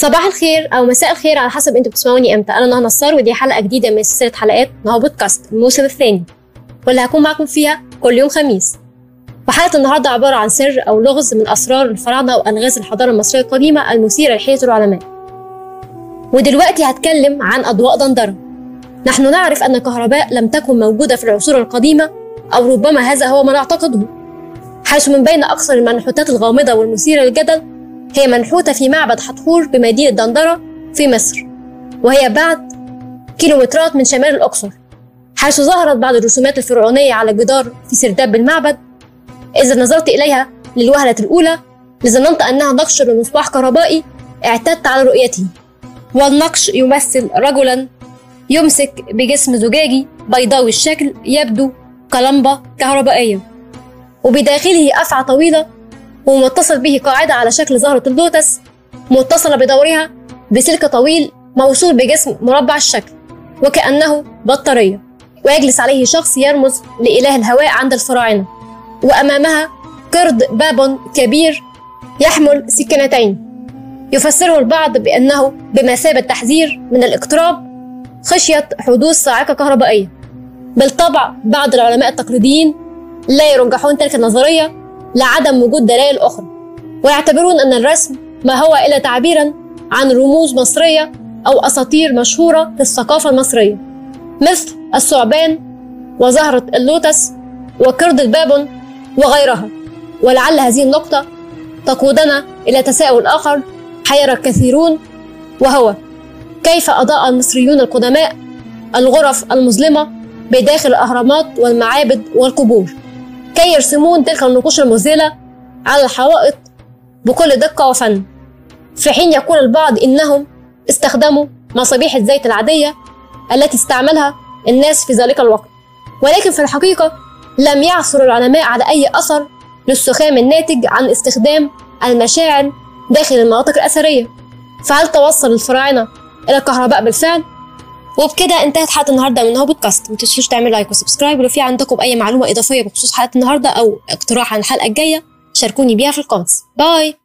صباح الخير أو مساء الخير على حسب أنتوا بتسمعوني إمتى. أنا نهى نصار ودي حلقة جديدة من سلسلة حلقات نهى بودكاست الموسم الثاني واللي هكون معاكم فيها كل يوم خميس. وحلقة النهارده عبارة عن سر أو لغز من أسرار الفراعنة وألغاز الحضارة المصرية القديمة المثيرة لحيره العلماء. ودلوقتي هتكلم عن أضواء دندرة. نحن نعرف أن الكهرباء لم تكن موجودة في العصور القديمة أو ربما هذا هو ما نعتقده. حيث من بين أكثر المنحوتات الغامضة والمثيرة للجدل هي منحوتة في معبد حتحور بمدينة دندرة في مصر وهي بعد كيلومترات من شمال الأقصر حيث ظهرت بعض الرسومات الفرعونية على جدار في سرداب المعبد إذا نظرت إليها للوهلة الأولى لظننت أنها نقش لمصباح كهربائي اعتدت على رؤيته. والنقش يمثل رجلا يمسك بجسم زجاجي بيضاوي الشكل يبدو كلمبة كهربائية وبداخله أفعى طويلة ومتصل به قاعدة على شكل زهرة اللوتس متصلة بدورها بسلك طويل موصول بجسم مربع الشكل وكأنه بطارية ويجلس عليه شخص يرمز لإله الهواء عند الفراعنة وأمامها قرد بابون كبير يحمل سكينتين يفسره البعض بأنه بمثابة تحذير من الاقتراب خشية حدوث صاعقة كهربائية. بالطبع بعض العلماء التقليديين لا يرجحون تلك النظرية لعدم وجود دلائل أخرى ويعتبرون أن الرسم ما هو إلا تعبيرا عن رموز مصرية أو أساطير مشهورة في الثقافة المصرية مثل الثعبان وزهرة اللوتس وقرد البابون وغيرها. ولعل هذه النقطة تقودنا إلى تساؤل آخر حير الكثيرون وهو كيف أضاء المصريون القدماء الغرف المظلمة بداخل الأهرامات والمعابد والقبور؟ كي يرسمون تلك النقوش المذهلة على الحوائط بكل دقة وفن. في حين يقول البعض إنهم استخدموا مصابيح الزيت العادية التي استعملها الناس في ذلك الوقت. ولكن في الحقيقة لم يعثر العلماء على أي أثر للسخام الناتج عن استخدام المشاعل داخل المناطق الأثرية. فهل توصل الفراعنة إلى الكهرباء بالفعل؟ وبكده انتهت حلقة النهارده من هو بودكاست ما تنسوش تعملوا like و subscribe ولو في عندكم أي معلومة إضافية بخصوص حلقة النهارده أو اقتراح عن الحلقة الجاية شاركوني بيها في ال comments bye!